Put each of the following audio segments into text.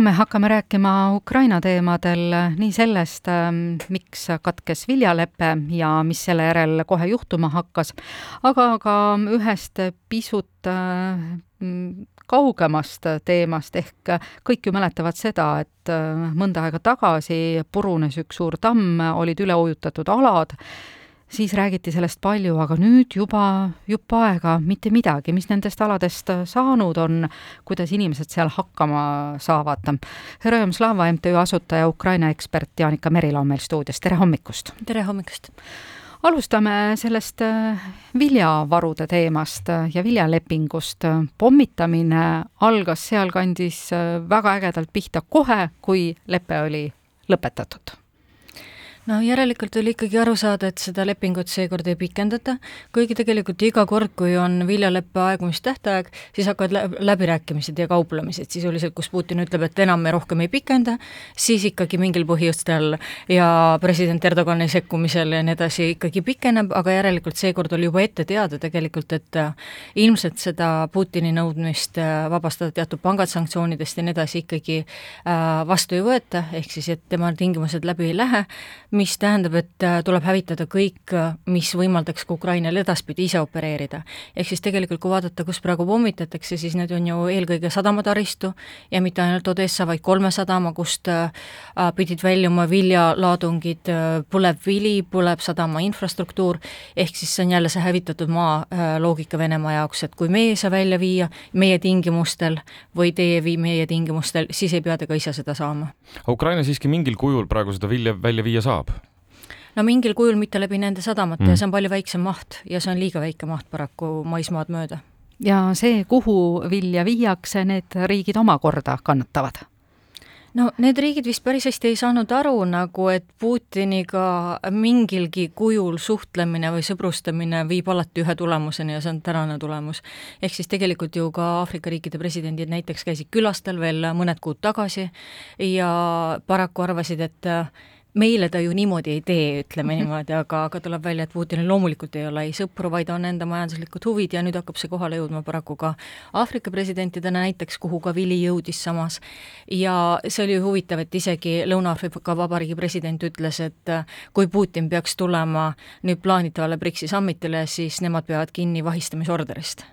me hakkame rääkima Ukraina teemadel, nii sellest, ähm, miks katkes viljalepe ja mis selle järel kohe juhtuma hakkas, aga ka ühest pisut äh, kaugemast teemast, ehk kõik ju mäletavad seda, et äh, mõnda aega tagasi purunes üks suur tamm, olid üle ujutatud alad, siis räägiti sellest palju, aga nüüd juba jupp aega mitte midagi, mis nendest aladest saanud on, kuidas inimesed seal hakkama saavad. Herojem Slava MTÜ asutaja, Ukraina ekspert Jaanika Merilo on meil stuudios, tere hommikust! tere hommikust! alustame sellest äh, viljavarude teemast ja viljalepingust. pommitamine algas sealkandis äh, väga ägedalt pihta kohe, kui lepe oli lõpetatud no järelikult oli ikkagi aru saada, et seda lepingut seekord ei pikendata, kuigi tegelikult iga kord, kui on viljaleppe aegumistähtaeg, siis hakkavad läbirääkimised ja kauplemised. Sisuliselt, kus Putin ütleb, et enam me rohkem ei pikenda, siis ikkagi mingil põhjustel ja president Erdogani sekkumisel ja nii edasi ikkagi pikeneb, aga järelikult seekord oli juba ette teada tegelikult, et äh, ilmselt seda Putini nõudmist äh, vabastada teatud pangad sanktsioonidest ja nii edasi ikkagi äh, vastu ei võeta, ehk siis et tema tingimused läbi ei lähe, mis tähendab, et äh, tuleb hävitada kõik, äh, mis võimaldaks ka Ukrainal edaspidi ise opereerida. ehk siis tegelikult, kui vaadata, kus praegu pommitatakse, siis need on ju eelkõige sadamataristu ja mitte ainult Odessa, vaid kolme sadama, kust äh, pidid väljuma viljalaadungid, põleb vili, põleb sadama infrastruktuur, ehk siis see on jälle see hävitatud maa loogika Venemaa jaoks, et kui meie ei saa välja viia meie tingimustel või teie ei vii meie tingimustel, siis ei pea te ka ise seda saama. Ukraina siiski mingil kujul praegu seda vilja välja viia saab? No mingil kujul mitte läbi nende sadamate mm. ja see on palju väiksem maht ja see on liiga väike maht paraku maismaad mööda. ja see, kuhu vilja viiakse, need riigid omakorda kannatavad no need riigid vist päris hästi ei saanud aru nagu, et Putiniga mingilgi kujul suhtlemine või sõbrustamine viib alati ühe tulemuseni ja see on tänane tulemus. ehk siis tegelikult ju ka Aafrika riikide presidendid näiteks käisid külastel veel mõned kuud tagasi ja paraku arvasid, et meile ta ju niimoodi ei tee, ütleme mhm. niimoodi, aga, aga tuleb välja, et Putinil loomulikult ei ole ei sõpru, vaid on enda majanduslikud huvid ja nüüd hakkab see kohale jõudma paraku ka Aafrika presidentidena näiteks, kuhu ka vili jõudis samas. ja see oli huvitav, et isegi Lõuna-Aafrika Vabariigi president ütles, et kui Putin peaks tulema nüüd plaanitavale BRICS-i summitile, siis nemad peavad kinni vahistamisorderist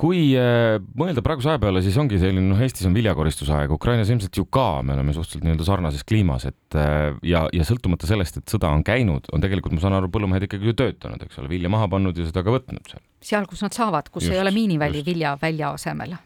kui äh, mõelda praeguse aja peale, siis ongi selline, noh, Eestis on viljakoristusaeg, Ukrainas ilmselt ju ka, me oleme suhteliselt nii-öelda sarnases kliimas, et äh, ja, ja sõltumata sellest, et sõda on käinud, on tegelikult, ma saan aru, põllumehed ikkagi ju töötanud, eks ole, vilja maha pannud ja seda ka võtnud seal. seal, kus nad saavad, kus just, ei ole miiniväli vilja välja asemel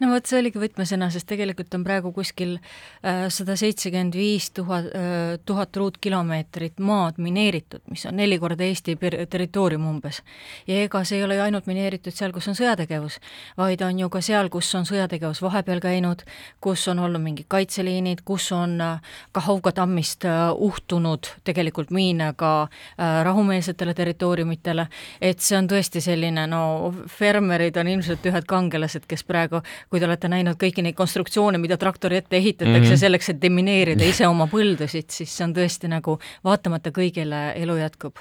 no vot, see oligi võtmesõna, sest tegelikult on praegu kuskil äh, sada seitsekümmend viis tuhat, äh, tuhat ruutkilomeetrit maad mineeritud, mis on neli korda Eesti territoorium umbes. ja ega see ei ole ju ainult mineeritud seal, kus on sõjategevus, vaid on ju ka seal, kus on sõjategevus vahepeal käinud, kus on olnud mingid kaitseliinid, kus on äh, ka Hauga tammist uhtunud tegelikult miine ka rahumeelsetele territooriumitele, et see on tõesti selline, no fermerid on ilmselt ühed kangelased, kes praegu aga kui te olete näinud kõiki neid konstruktsioone, mida traktori ette ehitatakse mm -hmm. selleks, et demineerida ise oma põldusid, siis see on tõesti nagu vaatamata kõigile elu jätkub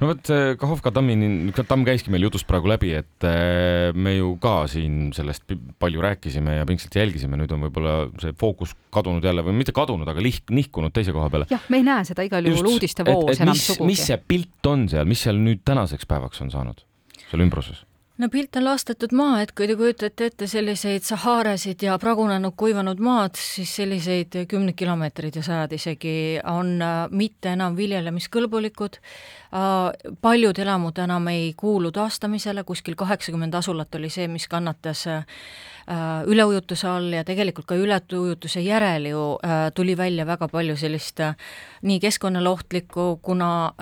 no vot, Kahovka tammini, tamm käiski meil jutust praegu läbi, et äh, me ju ka siin sellest palju rääkisime ja pingsalt jälgisime, nüüd on võib-olla see fookus kadunud jälle või mitte kadunud, aga lih-, nihkunud teise koha peale. jah, me ei näe seda igal juhul uudistevoos enam mis, sugugi. mis see pilt on seal, mis seal nüüd tänaseks päevaks on saanud, seal ümbruses? No pilt on laastatud maa, et kui te kujutate ette selliseid Saharasid ja pragunenud kuivanud maad, siis selliseid kümneid kilomeetreid ja sajad isegi on äh, mitte enam viljelemiskõlbulikud. Äh, paljud elamud enam ei kuulu taastamisele, kuskil kaheksakümmend asulat oli see, mis kannatas äh, üleujutuse all ja tegelikult ka ületujutuse järel ju tuli välja väga palju sellist nii keskkonnale ohtlikku, kuna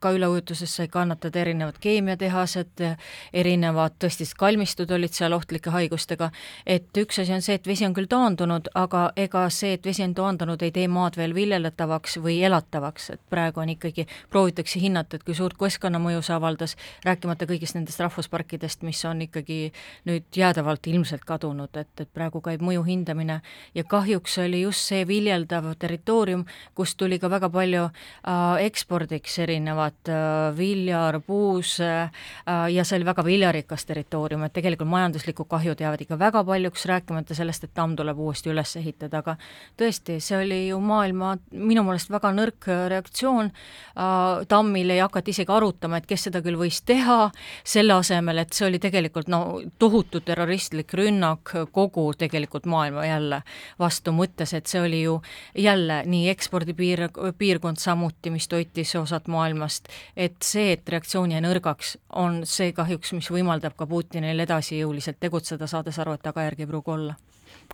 ka üleujutuses sai kannatada erinevad keemiatehased, erinevad tõesti kalmistud olid seal ohtlike haigustega, et üks asi on see, et vesi on küll taandunud, aga ega see, et vesi on taandunud, ei tee maad veel viljeletavaks või elatavaks, et praegu on ikkagi, proovitakse hinnata, et kui suurt keskkonnamõju see avaldas, rääkimata kõigist nendest rahvusparkidest, mis on ikkagi nüüd jäädavalt ilmselt kadunud, et, et praegu käib mõju hindamine. Ja kahjuks oli just see viljeldav territoorium, kust tuli ka väga palju äh, ekspordiks erinevat äh, vilja, arbuuse äh, ja see oli väga viljarikas territoorium, et tegelikult majanduslikud kahjud jäävad ikka väga paljuks, rääkimata sellest, et tamm tuleb uuesti üles ehitada, aga tõesti, see oli ju maailma minu meelest väga nõrk reaktsioon äh,, tammil ei hakata isegi arutama, et kes seda küll võis teha, selle asemel, et see oli tegelikult no tohutu terroristlik rünnak kogu tegelikult maailma jälle vastu, mõttes, et see oli ju jälle nii ekspordipiir, piirkond samuti, mis toitis osad maailmast, et see, et reaktsioon jäi nõrgaks, on see kahjuks, mis võimaldab ka Putinil edasi jõuliselt tegutseda, saades aru, et tagajärgi ei pruugi olla.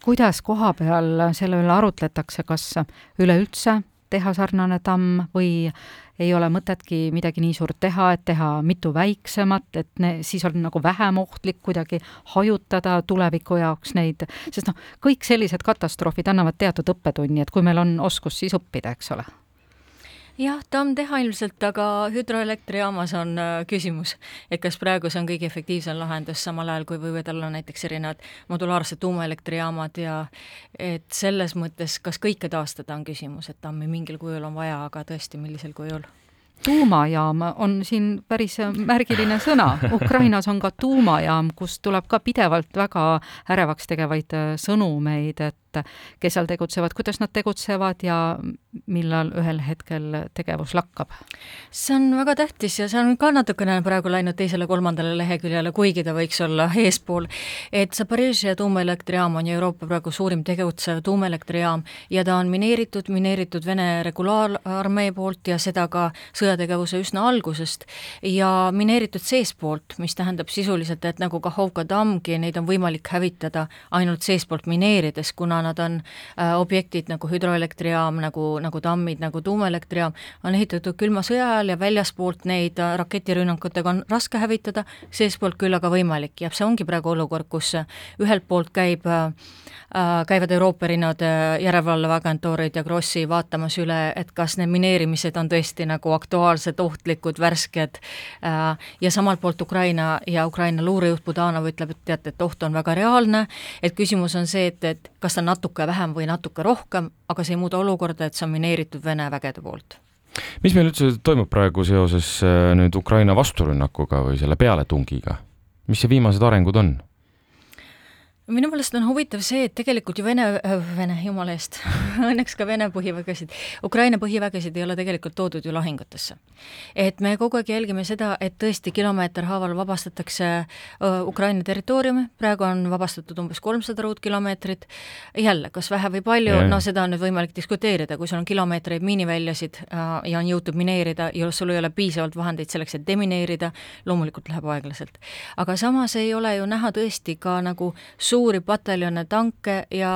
kuidas koha peal selle üle arutletakse, kas üleüldse teha sarnane tamm või ei ole mõtetki midagi nii suurt teha, et teha mitu väiksemat, et ne, siis on nagu vähem ohtlik kuidagi hajutada tuleviku jaoks neid, sest noh, kõik sellised katastroofid annavad teatud õppetunni, et kui meil on oskus, siis õppida, eks ole jah, tamm teha ilmselt, aga hüdroelektrijaamas on äh, küsimus, et kas praegu see on kõige efektiivsem lahendus, samal ajal kui võivad olla näiteks erinevad modulaarsed tuumaelektrijaamad ja et selles mõttes, kas kõike taastada, on küsimus, et tammi mingil kujul on vaja, aga tõesti, millisel kujul tuumajaam on siin päris märgiline sõna. Ukrainas on ka tuumajaam, kust tuleb ka pidevalt väga ärevaks tegevaid äh, sõnumeid, et kes seal tegutsevad, kuidas nad tegutsevad ja millal ühel hetkel tegevus lakkab? see on väga tähtis ja see on ka natukene praegu läinud teisele-kolmandale leheküljele, kuigi ta võiks olla eespool, et Zaporižžja tuumaelektrijaam on ju Euroopa praegu suurim tegutsev tuumaelektrijaam ja ta on mineeritud, mineeritud Vene regulaararmee poolt ja seda ka sõjategevuse üsna algusest ja mineeritud seestpoolt, mis tähendab sisuliselt, et nagu Kahovka tammgi, neid on võimalik hävitada ainult seestpoolt mineerides, kuna nad on äh, objektid nagu hüdroelektrijaam, nagu, nagu tammid, nagu tuumaelektrijaam, on ehitatud külma sõja ajal ja väljaspoolt neid äh, raketirünnakutega on raske hävitada, seestpoolt küll aga võimalik. Ja see ongi praegu olukord, kus äh, ühelt poolt käib äh, äh, käivad Euroopa erinevad äh, järelevalveagentuurid ja Grossi vaatamas üle, et kas need mineerimised on tõesti nagu aktuaalsed, ohtlikud, värsked äh, ja samalt poolt Ukraina ja Ukraina luurejuht Budanov ütleb, et teate, et oht on väga reaalne, et küsimus on see, et, et kas ta on natuke vähem või natuke rohkem, aga see ei muuda olukorda, et see on mineeritud Vene vägede poolt mis meil üldse toimub praegu seoses äh, nüüd Ukraina vasturünnakuga või selle pealetungiga? mis see viimased arengud on? Minu meelest on huvitav see, et tegelikult ju Vene äh,, Vene, jumala eest õnneks ka Vene põhivägesid, Ukraina põhivägesid ei ole tegelikult toodud ju lahingutesse. et me kogu aeg jälgime seda, et tõesti kilomeeter haaval vabastatakse äh, Ukraina territooriumi, praegu on vabastatud umbes kolmsada ruutkilomeetrit, jälle, kas vähe või palju, no seda on nüüd võimalik diskuteerida, kui sul on kilomeetreid miiniväljasid äh, ja on jõutud mineerida ja sul ei ole piisavalt vahendeid selleks, et demineerida, loomulikult läheb aeglaselt. aga samas ei ole ju näha tõesti ka nagu suuri pataljone tanke ja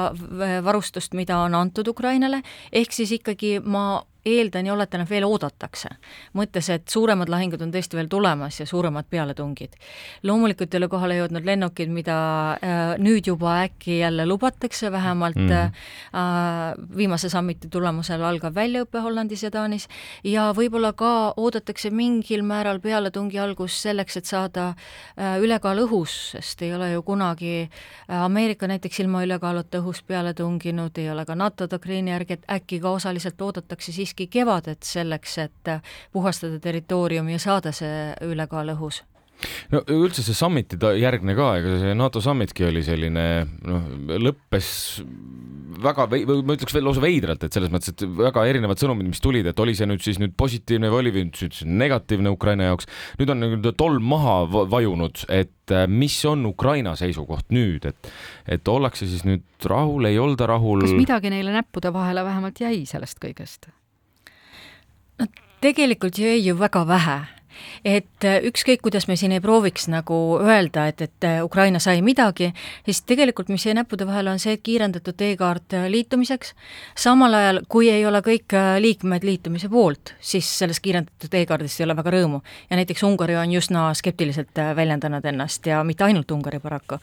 varustust, mida on antud Ukrainale, ehk siis ikkagi ma eeldan ja oletan, et veel oodatakse. mõttes, et suuremad lahingud on tõesti veel tulemas ja suuremad pealetungid. loomulikult ei ole kohale jõudnud lennukid, mida äh, nüüd juba äkki jälle lubatakse, vähemalt mm. äh, viimase sammiti tulemusel algab väljaõpe Hollandis ja Taanis, ja võib-olla ka oodatakse mingil määral pealetungi algus selleks, et saada äh, ülekaal õhus, sest ei ole ju kunagi äh, Ameerika näiteks ilma ülekaaluta õhus peale tunginud, ei ole ka NATO doktriini järgi, et äkki ka osaliselt oodatakse siiski siiski kevadet selleks, et puhastada territooriumi ja saada see ülekaal õhus? no üldse see summit'i järgne ka, ega see NATO summitki oli selline noh, lõppes väga vei-, või ma ütleks veel lausa veidralt, et selles mõttes, et väga erinevad sõnumid, mis tulid, et oli see nüüd siis nüüd positiivne või oli nüüd negatiivne Ukraina jaoks. nüüd on nii-öelda tolm maha vajunud, et äh, mis on Ukraina seisukoht nüüd, et, et ollakse siis nüüd rahul, ei olda rahul? kas midagi neile näppude vahele vähemalt jäi sellest kõigest? Tegelikult jäi ju väga vähe et äh, ükskõik, kuidas me siin ei prooviks nagu öelda, et, et äh, Ukraina sai midagi, siis tegelikult, mis jäi näppude vahele, on see, et kiirendatud teekaart äh, liitumiseks, samal ajal, kui ei ole kõik liikmed liitumise poolt, siis sellest kiirendatud teekaardist ei ole väga rõõmu. ja näiteks Ungari on üsna skeptiliselt väljendanud ennast ja mitte ainult Ungari paraku.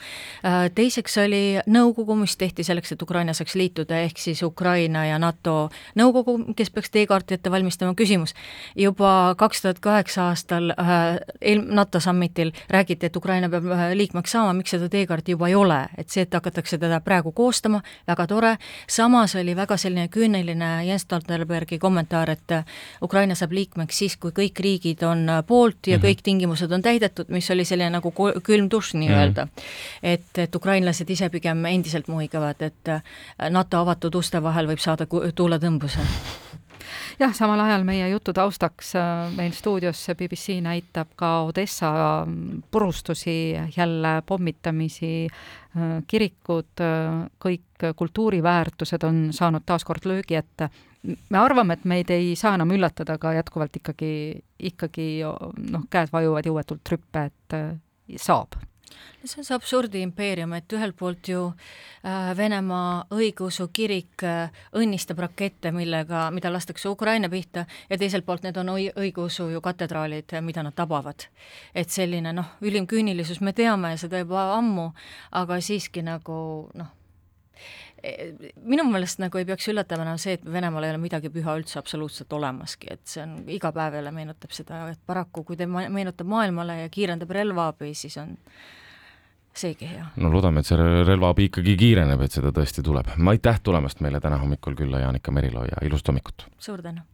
Teiseks oli nõukogu, mis tehti selleks, et Ukraina saaks liituda, ehk siis Ukraina ja NATO nõukogu, kes peaks teekaarti ette valmistama, küsimus juba kaks tuhat kaheksa aastal aastal äh, eel-, NATO summitil räägiti, et Ukraina peab äh, liikmeks saama, miks seda teekaarti juba ei ole, et see, et hakatakse teda praegu koostama, väga tore, samas oli väga selline küüniline Jens Stoltenbergi kommentaar, et äh, Ukraina saab liikmeks siis, kui kõik riigid on poolt ja mm -hmm. kõik tingimused on täidetud, mis oli selline nagu külm dušš nii-öelda mm. -hmm. et, et ukrainlased ise pigem endiselt muhigavad, et NATO avatud uste vahel võib saada tuuletõmbuse jah, samal ajal meie jutu taustaks äh, meil stuudios BBC näitab ka Odessa mm, purustusi, jälle pommitamisi, äh, kirikud, äh, kõik kultuuriväärtused on saanud taas kord löögi ette. me arvame, et meid ei saa enam üllatada, aga jätkuvalt ikkagi, ikkagi noh, käed vajuvad jõuetult rüppe, et saab see on see absurdi impeerium, et ühelt poolt ju äh, Venemaa õigeusu kirik äh, õnnistab rakette, millega, mida lastakse Ukraina pihta, ja teiselt poolt need on õi-, õigeusu ju katedraalid, mida nad tabavad. et selline noh, ülim küünilisus, me teame seda juba ammu, aga siiski nagu noh, minu meelest nagu ei peaks üllatama enam see, et Venemaal ei ole midagi püha üldse absoluutselt olemaski, et see on, iga päev jälle meenutab seda, et paraku kui ta meenutab maailmale ja kiirendab relvaabi, siis on seegi hea. no loodame, et see relvaabi ikkagi kiireneb, et seda tõesti tuleb. aitäh tulemast meile täna hommikul külla, Jaanika Merilo ja ilusat hommikut! suur tänu!